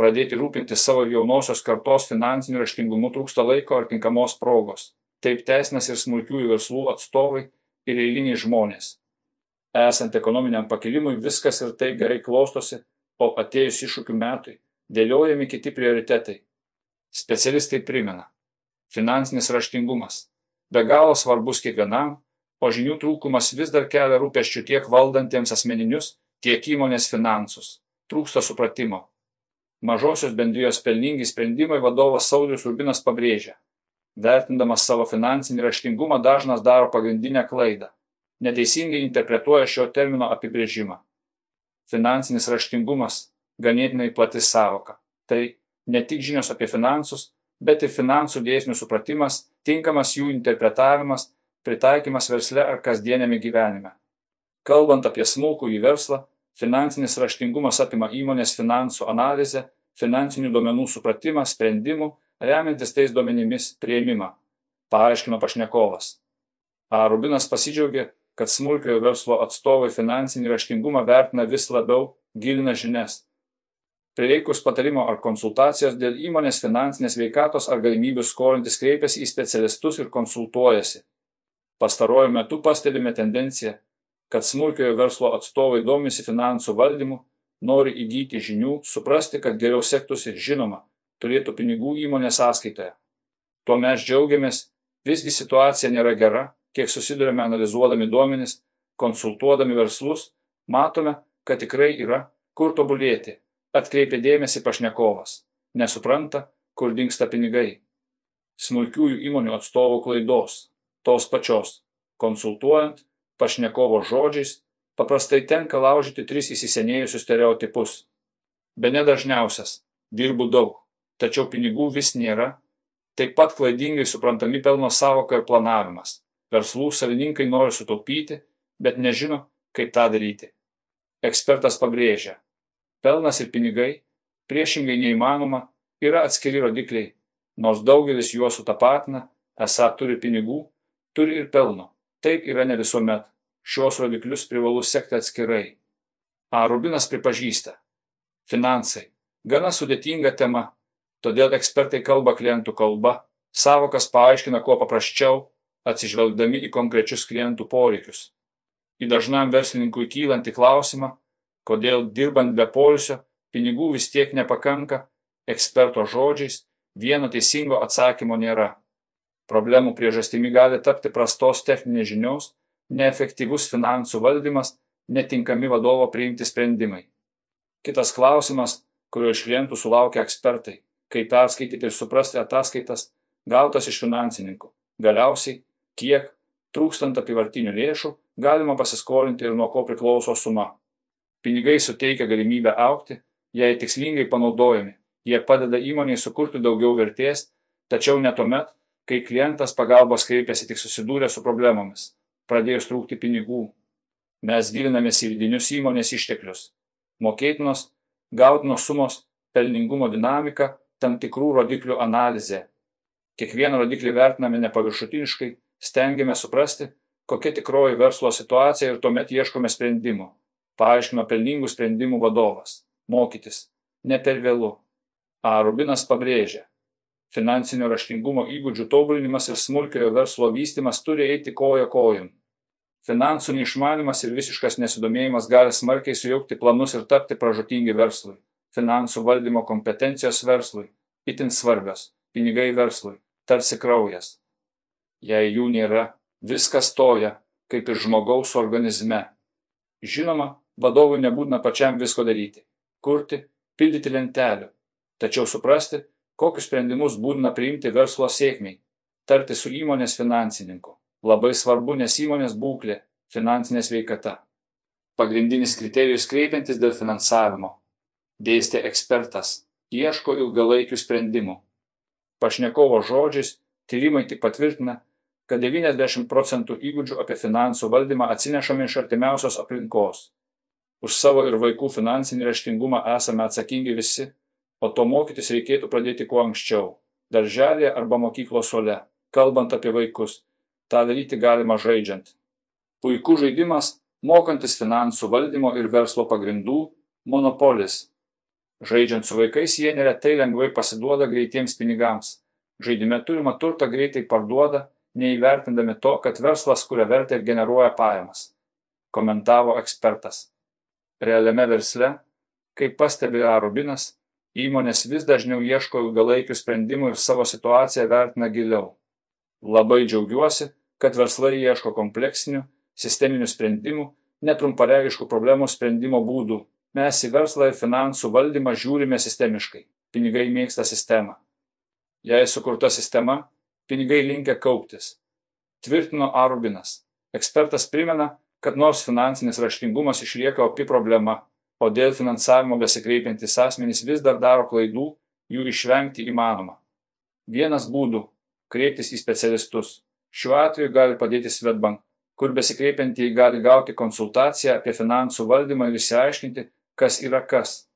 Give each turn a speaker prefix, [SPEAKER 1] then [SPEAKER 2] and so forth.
[SPEAKER 1] pradėti rūpintis savo jaunosios kartos finansiniu raštingumu trūksta laiko ar tinkamos progos. Taip teisinas ir smulkiųjų verslų atstovai ir eiliniai žmonės. Esant ekonominiam pakilimui viskas ir taip gerai klostosi, o atėjus iššūkių metui dėliojami kiti prioritetai. Specialistai primena. Finansinis raštingumas. Be galo svarbus kiekvienam, o žinių trūkumas vis dar kelia rūpeščių tiek valdantiems asmeninius, tiek įmonės finansus. Trūksta supratimo. Mažosios bendrijos pelningi sprendimai vadovas Saulis Rubinas pabrėžia. Vertindamas savo finansinį raštingumą dažnas daro pagrindinę klaidą. Neteisingai interpretuoja šio termino apibrėžimą. Finansinis raštingumas - ganėtinai plati savoka. Tai ne tik žinios apie finansus, bet ir finansų dėsnių supratimas, tinkamas jų interpretavimas, pritaikymas versle ar kasdienėme gyvenime. Kalbant apie smulkų į verslą, Finansinis raštingumas apima įmonės finansų analizę, finansinių duomenų supratimą, sprendimų, remiantis tais duomenimis prieimimą, paaiškino pašnekovas. A. Rubinas pasidžiaugė, kad smulkiojo verslo atstovai finansinį raštingumą vertina vis labiau, gilina žinias. Prireikus patarimo ar konsultacijos dėl įmonės finansinės veikatos ar galimybių skolintis kreipiasi į specialistus ir konsultuojasi. Pastaruoju metu pastebime tendenciją, kad smulkiojo verslo atstovai domisi finansų valdymu, nori įgyti žinių, suprasti, kad geriau sektųsi žinoma, turėtų pinigų įmonės sąskaitoje. Tuo mes džiaugiamės, visgi situacija nėra gera, kiek susidurime analizuodami duomenis, konsultuodami verslus, matome, kad tikrai yra kur tobulėti, atkreipia dėmesį pašnekovas, nesupranta, kur dinksta pinigai. Smulkiųjų įmonių atstovų klaidos, tos pačios, konsultuojant, pašnekovo žodžiais paprastai tenka laužyti tris įsisenėjusius stereotipus. Bene dažniausias - dirbu daug, tačiau pinigų vis nėra. Taip pat klaidingai suprantami pelno savoka ir planavimas. Verslų savininkai nori sutaupyti, bet nežino, kaip tą daryti. Ekspertas pabrėžia, pelnas ir pinigai, priešingai neįmanoma, yra atskiri rodikliai, nors daugelis juos sutapatina, esą turi pinigų, turi ir pelno. Taip yra ne visuomet. Šios rodiklius privalu sekti atskirai. A. Rubinas pripažįsta. Finansai. Gana sudėtinga tema, todėl ekspertai kalba klientų kalba, savokas paaiškina kuo paprasčiau, atsižvelgdami į konkrečius klientų poreikius. Į dažnam verslininkui kylantį klausimą, kodėl dirbant be polisio pinigų vis tiek nepakanka, eksperto žodžiais vieno teisingo atsakymo nėra. Problemų priežastimi gali tapti prastos techninės žinios, neefektyvus finansų valdymas, netinkami vadovo priimti sprendimai. Kitas klausimas, kurio iš klientų sulaukia ekspertai - kaip perskaityti ir suprasti ataskaitas gautas iš finansininkų. Galiausiai, kiek, trūkstant apivartinių lėšų, galima pasiskolinti ir nuo ko priklauso suma. Pinigai suteikia galimybę aukti, jei tikslingai panaudojami. Jie padeda įmoniai sukurti daugiau vertės, tačiau ne tuomet, kai klientas pagalbos kreipiasi tik susidūrę su problemomis, pradėjus trūkti pinigų. Mes gilinamės į vidinius įmonės išteklius. Mokėtinos, gautinos sumos, pelningumo dinamika, tam tikrų rodiklių analizė. Kiekvieną rodiklį vertiname nepaviršutiniškai, stengiamės suprasti, kokia tikroji verslo situacija ir tuomet ieškome sprendimų. Paaiškino pelningų sprendimų vadovas. Mokytis. Ne per vėlu. A. Rubinas pabrėžia, Finansinio raštingumo įgūdžių tobulinimas ir smulkiojo verslo vystimas turi eiti koja kojon. Finansų neišmanimas ir visiškas nesidomėjimas gali smarkiai sujaukti planus ir tapti pražutingi verslui. Finansų valdymo kompetencijos verslui itin svarbios, pinigai verslui, tarsi kraujas. Jei jų nėra, viskas toja, kaip ir žmogaus organizme. Žinoma, vadovui nebūtina pačiam visko daryti - kurti, pildyti lentelių, tačiau suprasti, kokius sprendimus būtina priimti verslo sėkmiai, tarti su įmonės finansininku. Labai svarbu, nes įmonės būklė, finansinė sveikata. Pagrindinis kriterijus kreipiantis dėl finansavimo. Dėstė ekspertas, ieško ilgalaikių sprendimų. Pašnekovo žodžiais tyrimai tik patvirtina, kad 90 procentų įgūdžių apie finansų valdymą atsinešame iš artimiausios aplinkos. Už savo ir vaikų finansinį raštingumą esame atsakingi visi o to mokytis reikėtų pradėti kuo anksčiau - darželėje arba mokyklos suole, kalbant apie vaikus. Ta daryti galima žaidžiant. Puikus žaidimas, mokantis finansų valdymo ir verslo pagrindų - monopolis. Žaidžiant su vaikais jie neretai lengvai pasiduoda greitiems pinigams. Žaidime turimą turtą greitai parduoda, neįvertindami to, kad verslas kuria vertę ir generuoja pajamas. Komentavo ekspertas. Realiame versle, kaip pastebi A. Rubinas, įmonės vis dažniau ieško ilgalaikių sprendimų ir savo situaciją vertina giliau. Labai džiaugiuosi, kad verslai ieško kompleksinių, sisteminių sprendimų, netrumparegiškų problemų sprendimo būdų. Mes į verslą ir finansų valdymą žiūrime sistemiškai. Pinigai mėgsta sistemą. Jei sukurta sistema, pinigai linkia kauptis. Tvirtino Arubinas. Ekspertas primena, kad nors finansinis raštingumas išlieka opi problema, o dėl finansavimo besikreipiantys asmenys vis dar daro klaidų, jų išvengti įmanoma. Vienas būdų - kreiptis į specialistus. Šiuo atveju gali padėti Svetbank, kur besikreipiantieji gali gauti konsultaciją apie finansų valdymą ir išsiaiškinti, kas yra kas